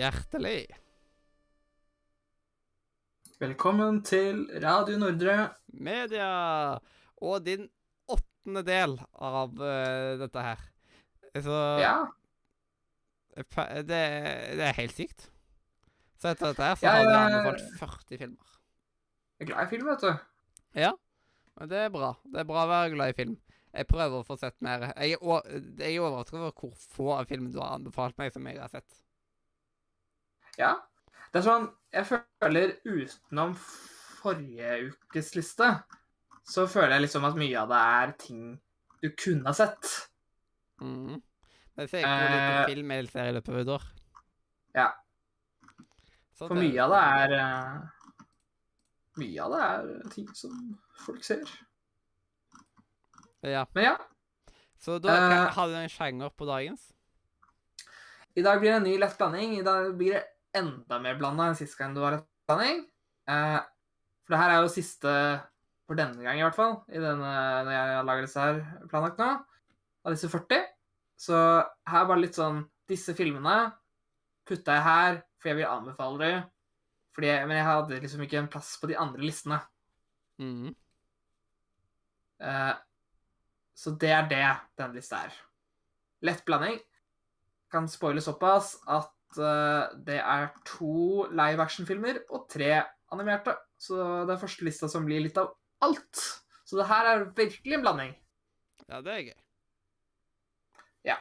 Hjertelig. Velkommen til Radio Nordre. Media. Og din åttende del av uh, dette her. Så Ja. det, det er helt sykt. Så etter dette her så har jeg anbefalt 40 filmer. Jeg er glad i film, vet du. Ja, men det er bra. Det er bra å være glad i film. Jeg prøver å få sett mer. Er, jeg er overrasket over hvor få av filmene du har anbefalt meg som jeg har sett. Ja. Det er sånn Jeg føler utenom forrige ukes liste, så føler jeg liksom at mye av det er ting du kunne ha sett. Mm. Men jeg ser ikke eh, litt Eh, film jeg i løpet av et år. Ja. Så For mye av det er eh, Mye av det er ting som folk ser. Ja. Men ja. Så da Eh, har du en sjanger på dagens? I dag blir det en ny lett blanding. I dag blir det enda mer blanda enn sist gang du var i blanding. Eh, for det her er jo siste for denne gang, i hvert fall, i denne, når jeg har laget disse her planlagt nå, av disse 40. Så her er det litt sånn Disse filmene putta jeg her, for jeg vil anbefale dem. Fordi men jeg hadde liksom ikke en plass på de andre listene. Mm. Eh, så det er det denne lista er. Lett blanding. Kan spoile såpass at det er to live action-filmer og tre animerte. Så det er første lista som blir litt av alt. Så det her er virkelig en blanding. Ja, det er gøy. Ja.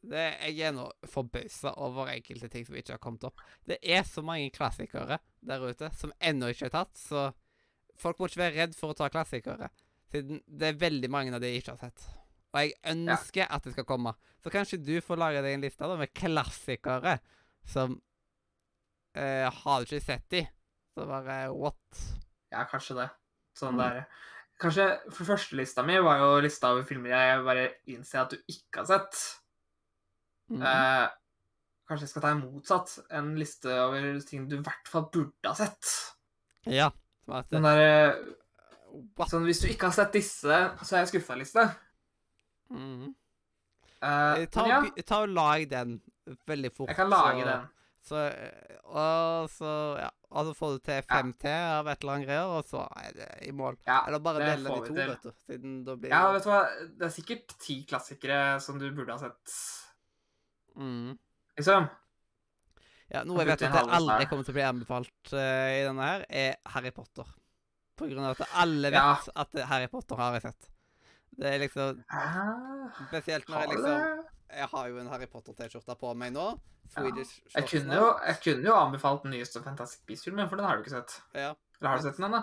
Det, jeg er nå forbausa over enkelte ting som ikke har kommet opp. Det er så mange klassikere der ute som ennå ikke er tatt, så folk må ikke være redd for å ta klassikere. Siden det er veldig mange av de jeg ikke har sett. Og jeg ønsker at det skal komme. Så kanskje du får lage deg en liste da, med klassikere som eh, Har du ikke sett de? Så bare what? Ja, kanskje det. Sånn Mm. der. Kanskje For første lista mi var jo lista over filmer jeg bare innser at du ikke har sett. Mm. Eh, kanskje jeg skal ta en motsatt. En liste over ting du i hvert fall burde ha sett. ja. Som at, Den derre? Sånn, hvis du ikke har sett disse, så er jeg skuffa-liste. Uh, Ta, ja, ta og lag den veldig fort. jeg kan lage så, den. Så, eh, og så ja, og så får du til 5T av et eller annet greier, og så er det i mål. Ja, Eller bare dele vi to, til. vet du. Siden da blir ja, vet du hva, det er sikkert ti klassikere som du burde ha sett, mm. liksom. Ja, Noe Jeg vet at jeg aldri kommer til å bli anbefalt uh, i denne her, er Harry Potter. På grunn av at alle vet Ja. at Harry Potter har jeg sett. Det er liksom Ah, Spesielt når jeg liksom? Jeg har jo en Harry Potter-T-skjorte på meg nå. Swedish Jeg kunne, jo, jeg kunne jo anbefalt den nyeste Fantastic Beast-filmen, for den har du ikke sett. Ja. Eller har du sett den ennå?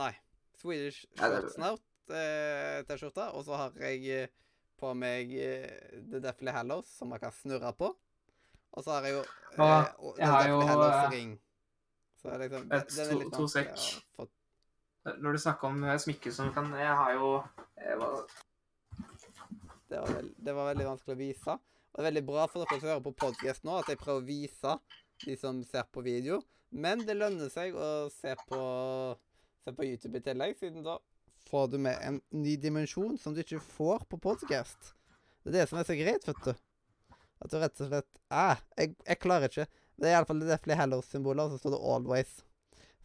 Nei. Swedish Ja, det- Short Snout eh, T-skjorte. Og så har jeg eh, på meg eh, The Deathly Hallows, som jeg kan snurre på. Og så har jeg jo eh, og jeg har jo, Hallows eh, ring. Så liksom, to- to sekk. Når du snakker om eh, smykker som kan Jeg har jo jeg var, Det var, veld, det var veldig vanskelig å vise. Og det er veldig bra for dere som hører på podcast nå, at jeg prøver å vise de som ser på video. Men det lønner seg å se på, se på YouTube i tillegg, siden da får du med en ny dimensjon som du ikke får på podcast. Det er det som er så greit, vet du. At du rett og slett Æh, jeg, jeg klarer ikke. Det er iallfall det er flere Hello-symboler, og så står det 'always'.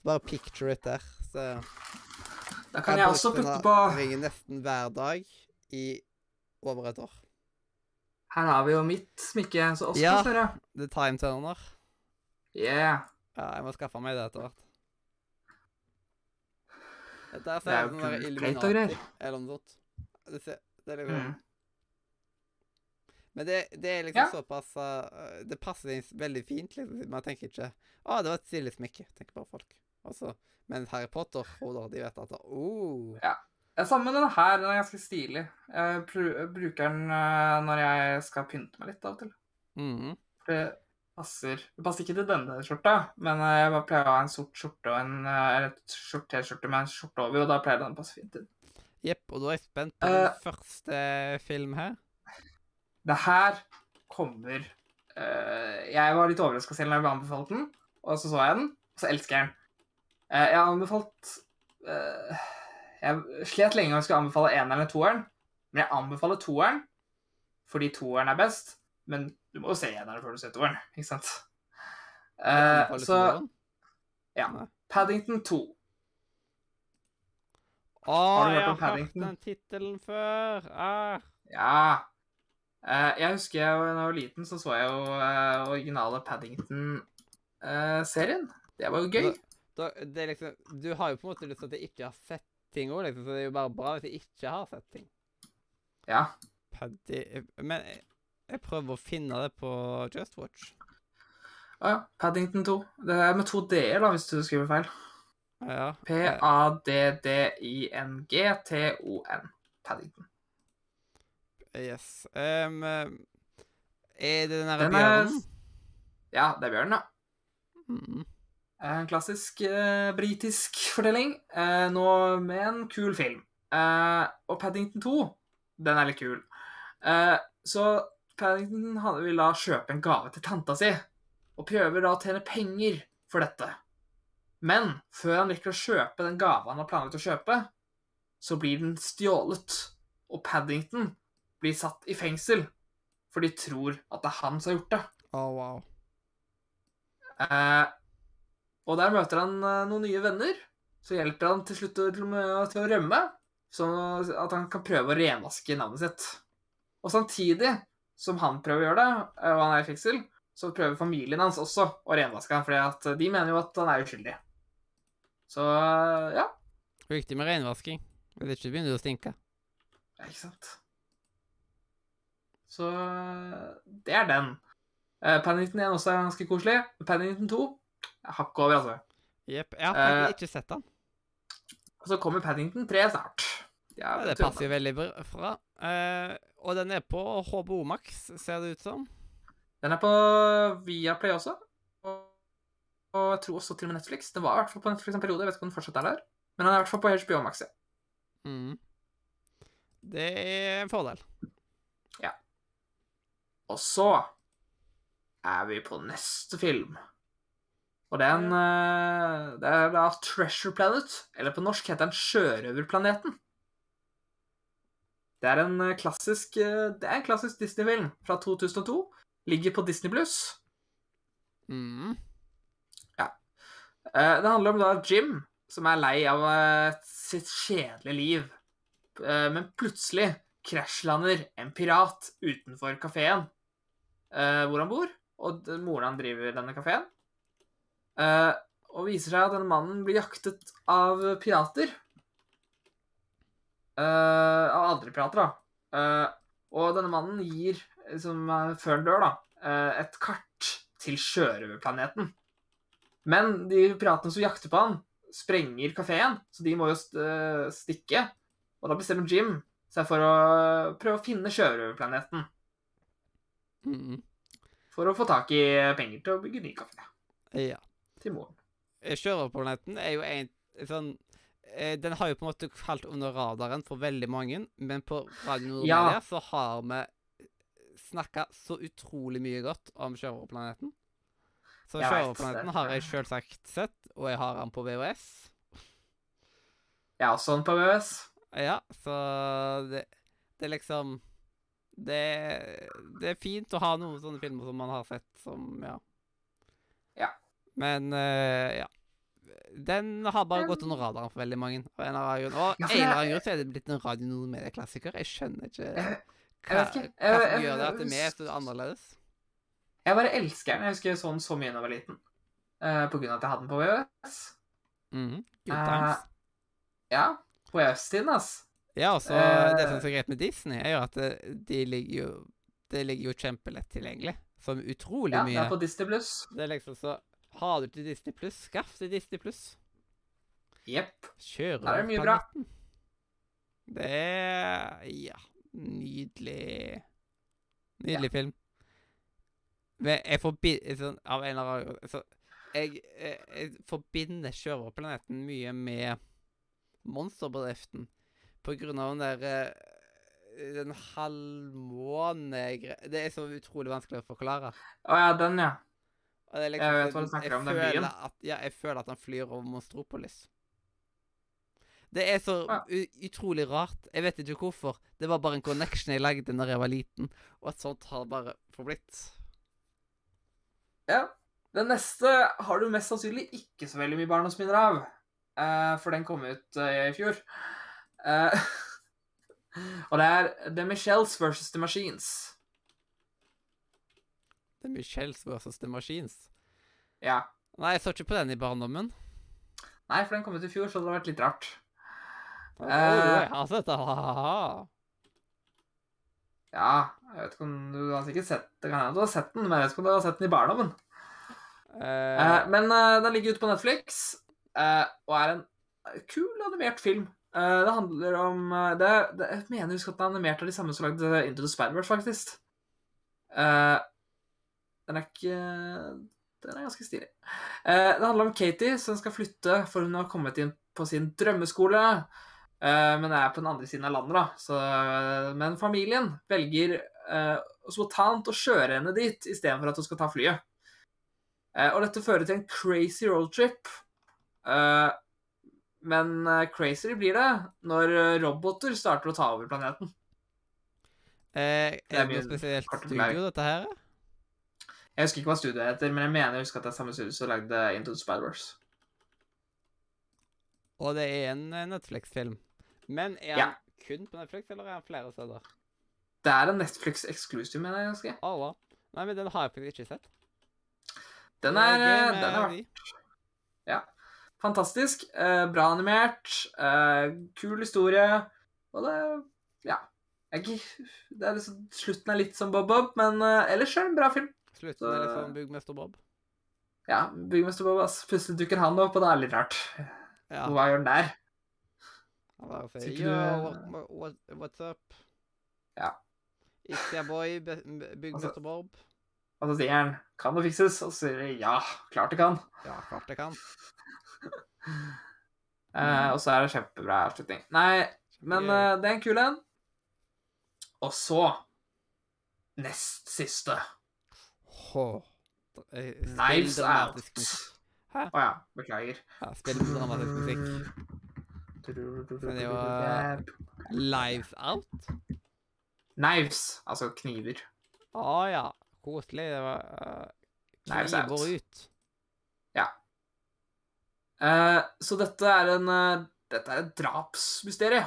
Bare picture it der. Så Da kan jeg også putte på ringen nesten hver dag i over et år. Her har vi jo mitt smykke, så også Ja. kan dere. The Time Turner. Yeah. Ja, jeg må skaffe meg det etter hvert. Dette her Det er jo ut greit og greier. eller noe sånt. Det, ser, det er liksom Mm. Men det, det er liksom Ja. såpass uh, Det passer inn veldig fint. liksom. Man tenker ikke 'Å, det var et stilig smykke', tenker bare folk. Altså, men Harry Potter-hoder, de vet at oh, Ja. Sammen med denne her. Den er ganske stilig. Jeg bruker den eh, når jeg skal pynte meg litt av og til. mm, For det passer Det passer ikke til denne skjorta, men eh, jeg bare pleier å ha en sort skjorte og en eh, eller et skjort T-skjorte med en skjorte over, og da pleier den å passe fint inn. Jepp. Og da er jeg spent på uh, den første film her. Det her kommer uh, Jeg var litt overraska selv når jeg ble anbefalt den, og så så jeg den, og så elsker jeg den. Eh, jeg har anbefalt eh, Jeg slet lenge om jeg skulle anbefale eneren eller toeren, men jeg anbefaler toeren fordi toeren er best. Men du må jo se eneren før du ser toeren, ikke sant? Eh, så ja. Paddington 2. Å, Har du hørt jeg har hørt den tittelen før. Ah. Ja. Jeg husker jeg, da jeg var liten, så så jeg jo originale Paddington-serien. det var jo gøy. Da, det er liksom, du har jo på en måte lyst til at jeg ikke har sett ting òg, liksom, så det er jo bare bra hvis jeg ikke har sett ting. Ja. Paddy Men jeg, jeg prøver å finne det på Just Watch. Å ja. Paddington 2. Det er med to d-er, da, hvis du skriver feil. Ja. P-a-d-d-i-n-g-t-o-n. Paddington. Yes. Um, er det den derre er bjørnen? Ja, det er bjørnen, ja. Mm. En klassisk eh, britisk fortelling, eh, nå med en kul film. Eh, og Paddington 2, den er litt kul. Eh, så Paddington vil da kjøpe en gave til tanta si, og prøver da å tjene penger for dette. Men før han rekker å kjøpe den gaven han har planlagt å kjøpe, så blir den stjålet, og Paddington blir satt i fengsel, for de tror at det er han som har gjort det. Oh, wow. Eh, og der møter han eh, noen nye venner. Så hjelper han til slutt til, til, å rømme, sånn at han kan prøve å renvaske navnet sitt. Og samtidig som han prøver å gjøre det, eh, og han er i fengsel, så prøver familien hans også å renvaske han, at de mener jo at han er uskyldig. Så ja. Det er Viktig med renvasking. Hvis ikke begynner det å stinke. Ja, ikke sant. Så eh, det er den. Eh, Paddington 1 også er ganske koselig. Paddington 2 er hakk over, altså. Jepp. Jeg har Eh, faktisk ikke sett den. Og så kommer Paddington 3 snart. Ja, det passer jo veldig bra. Eh, og den er på HBO Max, ser det ut som. Den er på Viaplay også. Og, og jeg tror også til og med Netflix. Den var i hvert fall på Netflix en periode. Jeg vet ikke om den fortsatt er der. Men den er i hvert fall på HBO Max. ja. Mm. Det er en fordel. Og så er vi på neste film. Og den eh, Det er da Treasure Planet. Eller på norsk heter den Sjørøverplaneten. Det er en eh, klassisk eh, Det er en klassisk Disney-film fra 2002. Ligger på Disney Pluss. Mm. Eh, Det handler om da Jim, som er lei av sitt kjedelige liv. Men plutselig krasjlander en pirat utenfor kafeen hvor han bor. Og moren han driver denne kafeen. Og viser seg at denne mannen blir jaktet av pirater. Eh, Av andre pirater, da. Eh, Og denne mannen gir, som før han dør, da, eh, et kart til sjørøverplaneten. Men de piratene som jakter på han, sprenger kafeen, så de må jo st stikke. Og da bestemmer Jim seg for å prøve å finne sjørøverplaneten. Mm. For å få tak i penger til å bygge ny kafé Ja. Til morgen. Sjørøverplaneten er jo en sånn eh, Den har jo på en måte falt under radaren for veldig mange, men på Radio Nordmedia Ja. så har vi snakka så utrolig mye godt om Sjørøverplaneten. Så Sjørøverplaneten har jeg selvsagt sett, og jeg har den på VHS. Jeg har også den på VHS. Ja, så det, det er liksom det, det er fint å ha noen sånne filmer som man har sett som Ja. Ja. Men uh, ja. Den har bare gått under radaren for veldig mange. Av en av grunn. Og Ja, en eller annen grunn så er det blitt en Radio Nord-medieklassiker. Jeg skjønner ikke hva, som gjør det at vi er så annerledes. Jeg bare elsker den. Jeg husker jeg så mye da jeg var liten. Uh, på grunn av at jeg hadde den på VØS. Mm, Eh. Ja. På EØS-tiden, ass. Ja, og så uh, Det som er så greit med Disney, er jo at det, de ligger jo Det ligger jo kjempelett tilgjengelig. Som utrolig Ja, det mye er på Disney Pluss. Det er liksom så Har du til Disney Pluss, skaff deg Disney Pluss. Jepp. Der er det mye bra. Det er Ja. Nydelig Nydelig film. Men jeg forbinder sånn, Av en eller annen så jeg, jeg, jeg forbinder Sjørøverplaneten mye med monsterbedriften. På grunn av den der eh, Den halvmåne Det er så utrolig vanskelig å forklare. Å ja, den, ja. Er Jeg vet sånn- hva du snakker om, den byen. At, ja, jeg føler at han flyr over Monstropolis. Det er så Ja. utrolig rart. Jeg vet ikke hvorfor. Det var bare en connection jeg lagde når jeg var liten, og at sånt har bare forblitt. Ja. Den neste har du mest sannsynlig ikke så veldig mye barndomsminner av, Uh, for den kom ut uh, i fjor. Uh, og det er The Michelles versus The Machines. The Michelles versus The Machines. Ja. Nei, jeg så ikke på den i barndommen. Nei, for den kom ut i fjor, så det hadde vært litt rart. Oh, uh, jeg har sett det. Ha-ha-ha. Ja, jeg vet ikke om du har sikkert sett det. Kan hende du har sett den, men jeg vet ikke om du har sett den i barndommen. Uh, uh, men eh, den ligger ute på Netflix, eh, og er en kul animert film. Eh, det handler om eh, det, det, Jeg mener jeg husker at den er animert av de samme som lagde Into the Spider-Verse, faktisk. Eh, den er ikke Den er ganske stilig. Eh, det handler om Katie som skal flytte, for hun har kommet inn på sin drømmeskole. eh, men er på den andre siden av landet, da. Så, men familien velger eh, spontant å kjøre henne dit istedenfor at hun skal ta flyet. Eh, og dette fører til en crazy roadtrip. Men crazy blir det når roboter starter å ta over planeten. eh, er det noe spesielt studio, dette her? Jeg husker ikke hva studioet heter, men jeg mener jeg husker at det er samme studio som lagde Into the Spider-Verse. Og det er en eh, Netflix-film. Men er Ja. han kun på Netflix, eller er den flere steder? Det er en Netflix exclusive, mener jeg. ganske. Alla. Nei, men den har jeg faktisk ikke sett. Den er, eh, den er de. fantastisk. eh, bra animert. eh, kul historie. Og det Ja. Jeg, det er liksom, slutten er litt som Bob-Bob, men eh, ellers er det en bra film. Slutten er litt Så- sånn Byggmester Bob. Ja, Byggmester Bob, ass. Plutselig dukker han opp, og det er litt rart. Ja. Hva gjør han der? Han bare sier Yo, what, what, what's up? Ja. It's your boy, Byggmester Altså- Bob. Og så sier han 'Kan det fikses?' Og så sier de 'Ja, klart det kan'. Ja, klart det kan. Eh, og så er det kjempebra avslutning. Nei, men eh, det er en kul en. Og så Nest siste. Hå. Eh, Knives Out. Å oh, ja, beklager. Ja, spill dramatisk musikk. Men det var- Lives Out? Knives, altså kniver. Å ja. Koselig. Det var uh. Kniver ut. Eh, så dette er en uh, Dette er et drapsmysterie.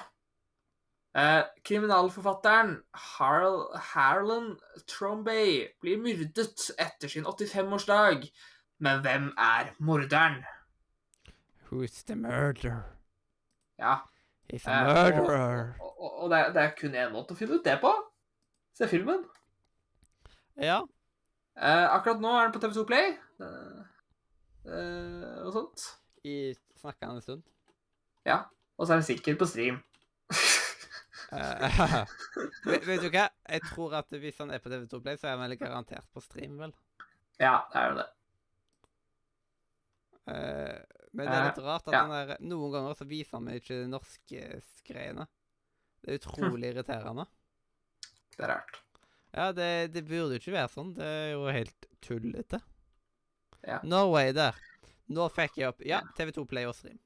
Eh, kriminalforfatteren Harl, Harlan Trombay blir myrdet etter sin 85-årsdag. Men hvem er morderen? Who's the murderer? Ja, He's a eh, murderer. Og, og, og det, er, det er kun én måte å finne ut det på. Se filmen. Ja. Eh, akkurat nå er den på TV2 Play. Eh, og sånt. I en stund. Ja. Og så er den sikkert på stream. Eh, vet, vet du hva? Jeg tror at hvis han er på TV2 Play, så er han vel garantert på stream, vel. ja, det er jo det. Uh, men det er litt rart at ja. han er, noen ganger så viser han meg ikke de norske greiene. Det er utrolig irriterende. Det er rart. Ja, det, det burde jo ikke være sånn. Det er jo helt tullete. Ja. Norway der. Nå fikk jeg opp Ja, TV2 Play og Stream.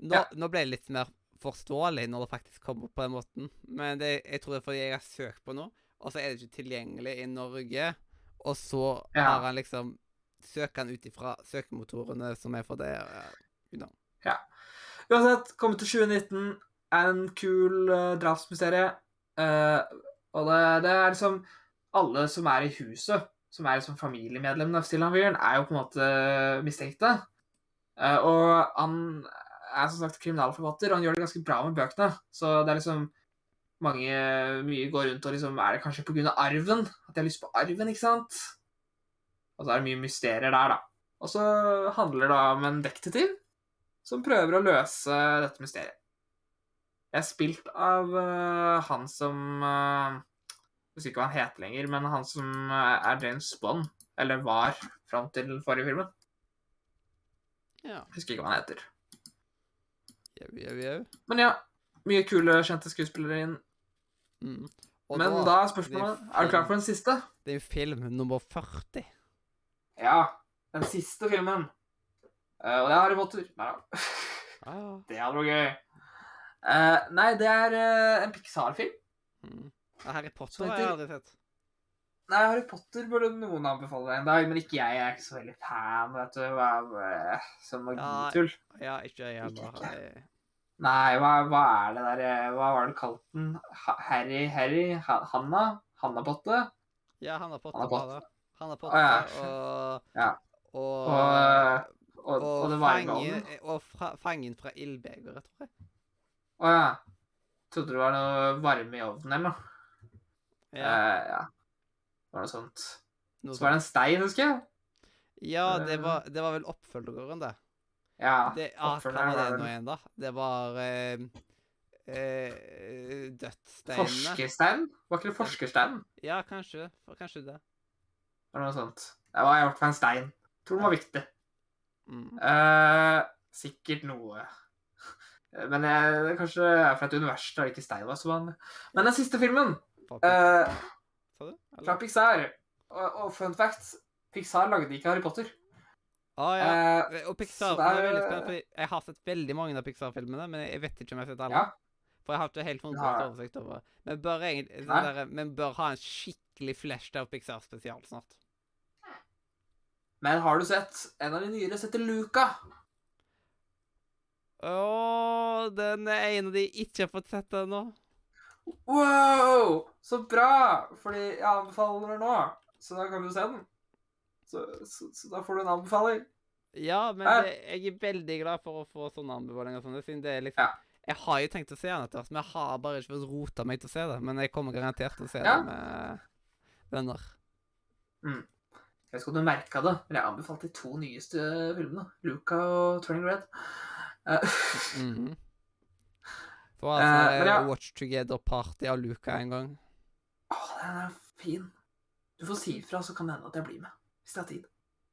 Nå, Ja. nå ble det litt mer forståelig når det faktisk kommer opp på den måten. Men det, jeg tror det er fordi jeg har søkt på noe, og så er det ikke tilgjengelig i Norge. Og så Ja. har han liksom Søker han ut ifra søkemotorene som er for det. eh, Uansett, kommet til 2019, er en kul uh, drapsmysterie. Uh, og det, det er liksom Alle som er i huset, som er liksom familiemedlemmene til han fyren, er jo på en måte mistenkte. Uh, og han er som sagt kriminalforfatter, og han gjør det ganske bra med bøkene. Så det er liksom mange Mye går rundt og liksom Er det kanskje pga. arven? At de har lyst på arven, ikke sant? Og så er det mye mysterier der, da. Og så handler det om en detektiv som prøver å løse dette mysteriet. Jeg er spilt av uh, han som uh, Jeg husker ikke hva han heter lenger, men han som uh, er James Bond. Eller var fram til den forrige filmen. Ja. Jeg husker ikke hva han heter. Jau, jau, jau. Men ja, mye kule, kjente skuespillere inn. Mm. Men da er spørsmålet Er du klar for den siste? Det er jo film nummer 40. Ja. Den siste filmen. Uh, og det er Harry Potter. Nei da. Ah. Det hadde vært gøy. Uh, nei, det er uh, en Pixar-film. Mm. Ja, Harry Potter Så har jeg aldri sett. Nei, Harry Potter burde noen anbefale deg en dag, men ikke jeg. Jeg er ikke så veldig fan, vet du. Av sånn magitull. Ja, ikke jeg heller. Nei, hva, hva er det der eh, Hva var det kalt den? Harry? Harry? Hanna? Hanna-potte? Ja, Hannapotte. Hannapotte Hanna Potte, har var Potter. det. Han har Å, Potter, ja. og Ja. Og, Og, eh, og, og, det i og fra, fangen fra ildbegeret, tror jeg. Å ja. Trodde det var noe varme i ovnen eller noe. Ja, Eh, ja. Det var noe sånt. noe Så var det en stein, husker jeg. ja det, eh, var, det var vel oppfølgeren, det. Ja. det ah, hva var det nå igjen, da? Det var eh, eh, Dødssteinene. Forskerstein? Var ikke det forskerstein? Ja, kanskje. Kanskje det. Eller noe sånt. Det var i hvert fall en stein. Tror den var viktig. Mm. Eh, sikkert noe. Men jeg, kanskje er fra et univers der ikke stein var så vanlig. Men den siste filmen eh, fra Pixar og, og fun fact Pixar lagde ikke Harry Potter. Å ja. Eh, Og Pixar det er veldig spennende, fordi jeg har sett veldig mange av Pixar-filmene, men jeg vet ikke om jeg har sett alle. ja. For jeg har ikke helt 100 Ja. oversikt over men bør egentlig sånn der, men bør ha en skikkelig flash av Pixar-spesial snart. Men har du sett en av de nyere som heter Luca? Å, den er en av de ikke har fått sett ennå. Wow! Så bra! Fordi jeg anbefaler den nå, så da kan du se den. Så, så, så da får du en anbefaling. Ja, men det, jeg er veldig glad for å få sånne anbefalinger. Sånn, siden det er liksom Ja. Jeg har jo tenkt å se den etter hvert, men jeg har bare ikke fått rota meg til å se det. Men jeg kommer garantert til å se Ja. det med venner. Jeg vet ikke om du merka det, men jeg anbefalte de to nyeste filmene. Luca og Turning Red. det var Eh, altså ja. Watch Together-party av Luca en gang. Å, den er fin. Du får si ifra, så kan det hende at jeg blir med. Hvis jeg har tid.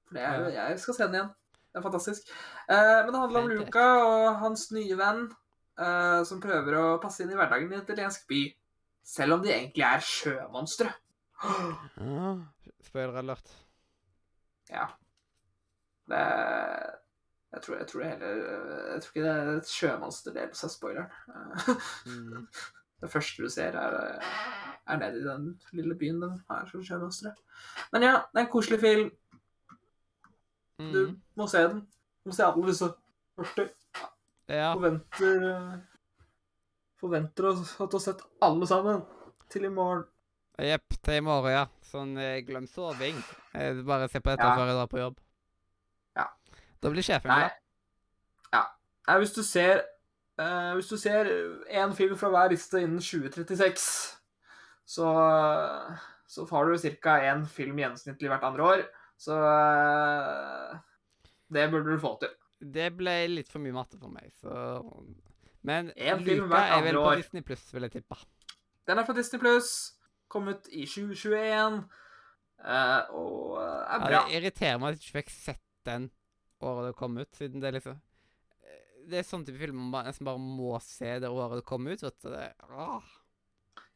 For det er, jeg skal se den igjen. Det er fantastisk. Eh, men det handler om Luca og hans nye venn eh, som prøver å passe inn i hverdagen i en italiensk by. Selv om de egentlig er sjømonstre. Spoiler alert. Ja. Det jeg tror, jeg tror det heller Jeg tror ikke det er et sjømonsterdel som er spoileren. Eh, Mm. Det første du ser, er, er nede i den lille byen den har som sjømønstre. Men ja, det er en koselig film. Du Mm. må se den. Du må se alle disse 40. Ja. Forventer Forventer oss at du har sett alle sammen til i morgen. Jepp, til i morgen, ja. Sånn eh, glem soving. Eh, bare se på dette Ja. før jeg drar på jobb. Ja. Da blir sjefen glad. Ja. Nei, hvis du ser uh, Hvis du ser én film fra hver liste innen 2036, så så får du ca. én film gjennomsnittlig hvert andre år. Så eh, det burde du få til. Det ble litt for mye matte for meg, så Men En film hvert er vel på år. Disney Pluss, vil jeg tippe. Den er fra Disney Pluss. Kom ut i 2021. eh, og er er Ja, bra. det irriterer meg at jeg ikke fikk sett den året det kom ut, siden det er liksom eh, Det er sånn type film man nesten bare må se det året det kom ut. vet du. Åh.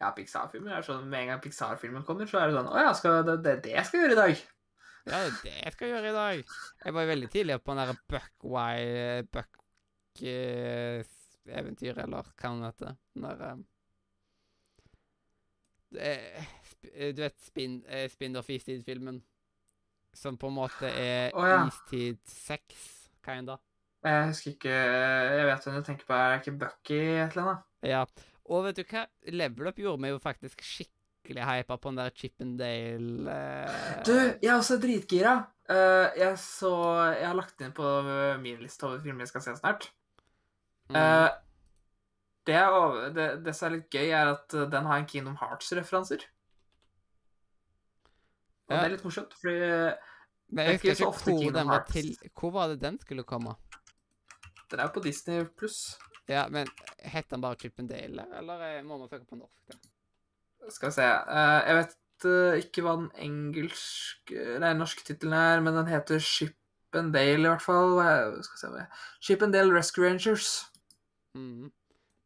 Ja, Pixar-filmer er sånn med en gang Pixar-filmen kommer, så er det sånn Å ja, skal det, det er det jeg skal gjøre i dag. Ja, det er det jeg skal gjøre i dag. Jeg var veldig tidlig på den der Buckwide Buck-eventyret, eller hva det heter. Den derre eh, det eh, Du vet spin, eh, Spin-off Istid-filmen? Som på en måte er oh, ja. Istid 6, kinda. Jeg husker ikke Jeg vet hvem du tenker på. Er det ikke Bucky et eller annet? Ja. Og vet du hva? Level Up gjorde meg jo faktisk skikkelig hypa på den der Chippendale eh, Du, jeg er også dritgira. Uh, jeg så Jeg har lagt inn på min liste over filmer jeg skal se snart. mm, Eh, det, er over, det, det som er litt gøy, er at eh, den har en Kingdom Hearts-referanser. Og Ja. det er litt morsomt, fordi Men jeg husker så ikke hvor var til Hvor var det den skulle komme? den er jo på Disney pluss. Ja, men heter han bare Chippendale, eller eh, må man søke på norsk? Da? Skal vi se uh, Jeg vet uh, ikke hva den engelsk Nei, norske tittelen er, men den heter Chippendale, Dale, i hvert fall. Skal vi se hva jeg- Ship and Dale Rescue Rangers. Mm.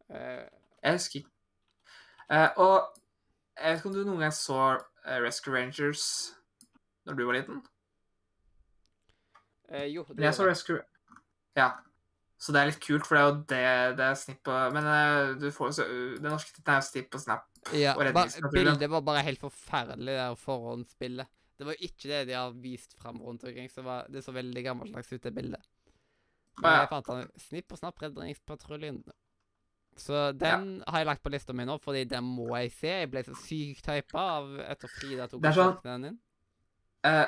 Uh, Jeg husker ikke. Og jeg vet ikke om du noen gang så Rescue Rangers når du var liten? jo, det Men jeg så Rescue Ja. Så det er litt kult, for det er jo det det er snipp på Men eh, du får så Det norske tittelen er jo Snipp og Snap. Ja, bildet var bare helt forferdelig, der forhåndsspillet. Det var jo ikke det de har vist fram rundt omkring, så var, det så veldig gammeldags ut, det bildet. Men Ja. jeg fant den Snipp og Snapp Redningspatruljen. Så den har jeg lagt på lista mi nå, fordi den må jeg se. Jeg ble så sykt hypa av etter Frida tok er sånn- kontakten din. Uh,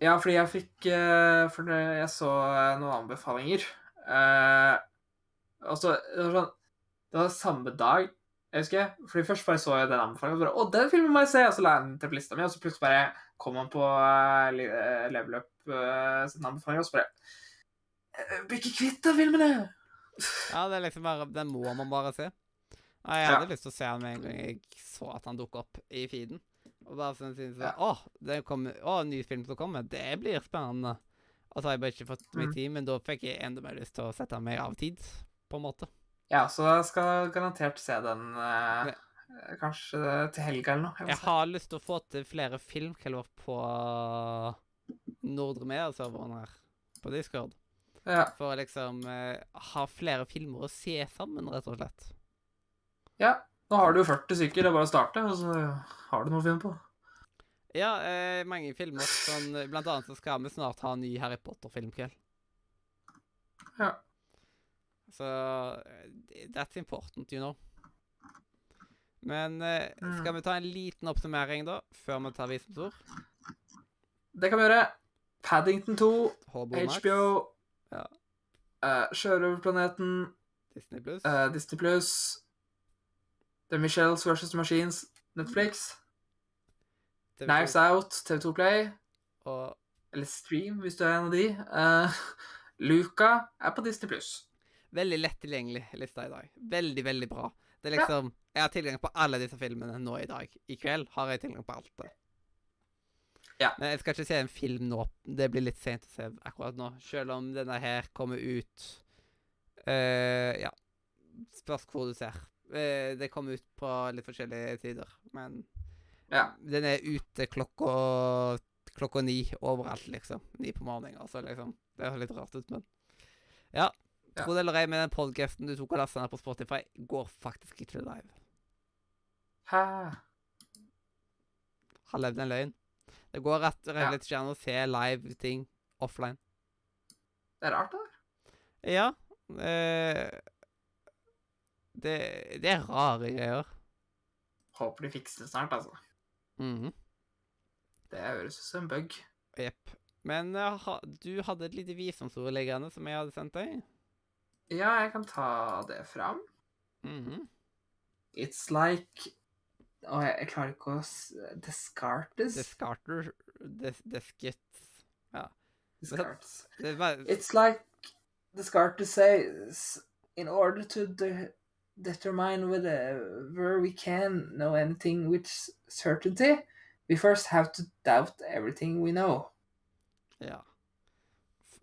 ja, fordi jeg fikk uh, For jeg så noen anbefalinger. Eh, og så det var sånn Det var samme dag, jeg husker. Fordi først bare så jeg den anbefalingen, og bare 'Å, den filmen må jeg se!' Og så la jeg den til på lista mi, og så plutselig bare kom han på uh, Level Up uh, sin anbefaling, og så bare «Eh, Blir ikke kvitt den filmen, jeg! Ja, det er liksom bare, den må man bare se. Ja, jeg Ja. hadde lyst til å se han med en gang jeg så at han dukket opp i feeden. Og bare sånn synes jeg, Ja. Åh, det kommer, åh, ny film som kommer. Det blir spennende. Og så har jeg bare ikke fått meg Mm. tid, men da fikk jeg enda mer lyst til å sette meg av tid, på en måte. Ja, så jeg skal garantert se den eh, kanskje til helga eller noe. Jeg Jeg har lyst til å få til flere filmkvelder på Nordre Media-serveren her, på Discord. Ja. For å liksom eh, ha flere filmer å se sammen, rett og slett. ja. Nå har du jo 40 stykker, det er bare å starte, og så har du noe å finne på. Ja, eh, mange filmer. Sånn, blant annet så skal vi snart ha en ny Harry Potter-filmkveld. Ja. Så eh, that's important, you know. Men eh, Mm. skal vi ta en liten oppsummering, da, før vi tar visdomsord? Det kan vi gjøre. Paddington 2, HBO Max, HBO, Ja. eh, Sjørøverplaneten, Disney Plus, eh, Disney Pluss, The Michelles versus Machines, Netflix, TV2 Knives Out, TV2 Play, og eller Stream, hvis du er en av de. Uh, Luca er på Disney Pluss. veldig lett tilgjengelig lista i dag. Veldig, veldig bra. Det er liksom Jeg har tilgang på alle disse filmene nå i dag. I kveld har jeg tilgang på alt det. Ja. Men jeg skal ikke se en film nå. Det blir litt sent å se akkurat nå. Selv om denne her kommer ut uh, Ja. Spørs hvor du ser. Uh, det kommer ut på litt forskjellige tider, men Ja. den er ute klokka klokka ni overalt, liksom. Ni på morgenen. Altså, liksom. Det høres litt rart ut, men Ja. Ja. Tro det eller ei, med den podcasten du tok og lasta ned på Spotify, går faktisk ikke live. Hæ? Har levd en løgn. Det går rett og slett ikke an å se live ting offline. Det er rart, det der. Ja. Eh, det, det er rare greier. Håper de fikser det snart, altså. Mhm. Det høres ut som en bug. Jepp. Men eh, ha, du hadde et lite visdomsord liggende som jeg hadde sendt deg. Ja, jeg kan ta det fram. Mhm. It's like Å, jeg, jeg klarer ikke å Descartes? Descartes? Descarter des, Deskets Descartes. det var, It's like Descartes says, in order to de determine whether we can know anything with certainty, we first have to doubt everything we know. Ja.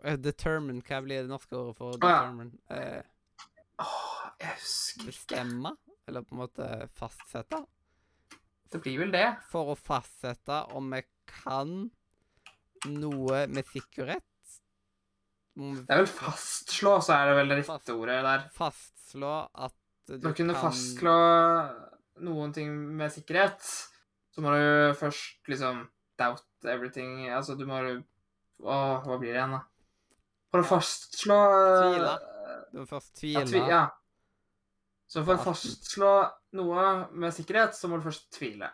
Eh, Determine, hva blir det norske ordet for ja. determine? Eh, jeg husker ikke. bestemme? Eller på en måte fastsette? Det blir vel det. For å fastsette om vi kan noe med sikkerhet. Det er vel fastslå, så er det vel det riktige ordet der. Fastslå at du For å kunne kan fastslå noen ting med sikkerhet, så må du først liksom doubt everything Altså, du må Åh, hva blir det igjen, da? For å Ja. fastslå eh, Tvile. Du må først tvile. Ja, tvi, ja. Så for å fastslå noe med sikkerhet, så må du først tvile.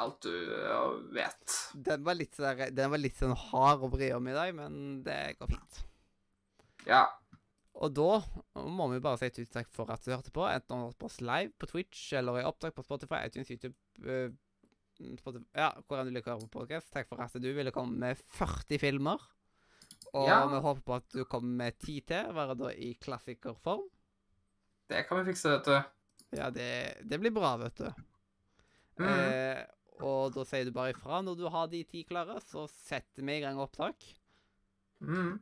Alt du eh, vet. Den var litt, der, den var litt sånn hard å bry om i dag, men det går fint. Ja. Og da må vi bare si tusen takk for at du hørte på. Enten du har hørt på oss live på Twitch eller i opptak på Spotify, iTunes, YouTube uh, Spotify, Ja, hvor enn du liker å høre på podcast. Takk for at du ville komme med 40 filmer. Og Ja. vi håper på at du kommer med 10 til, være da i klassikerform. Det kan vi fikse, vet du. Ja, det, det blir bra, vet du. Mm. Eh, og da sier du bare ifra når du har de ti klare, så setter vi i gang opptak. Mm.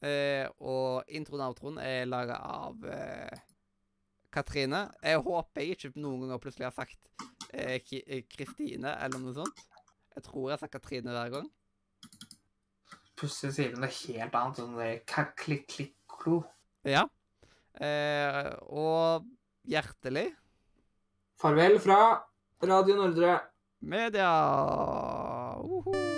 Eh, og introen og outroen er laga av eh, Katrine. Jeg håper jeg ikke noen ganger plutselig har sagt Kristine eh, Kristine eller noe sånt. Jeg tror jeg har sagt Katrine hver gang. Plutselig sier hun noe helt annet, sånn der klikk-klikk-klo. Ja. Eh, og hjertelig Farvel fra Radio Nordre. media. Uhu.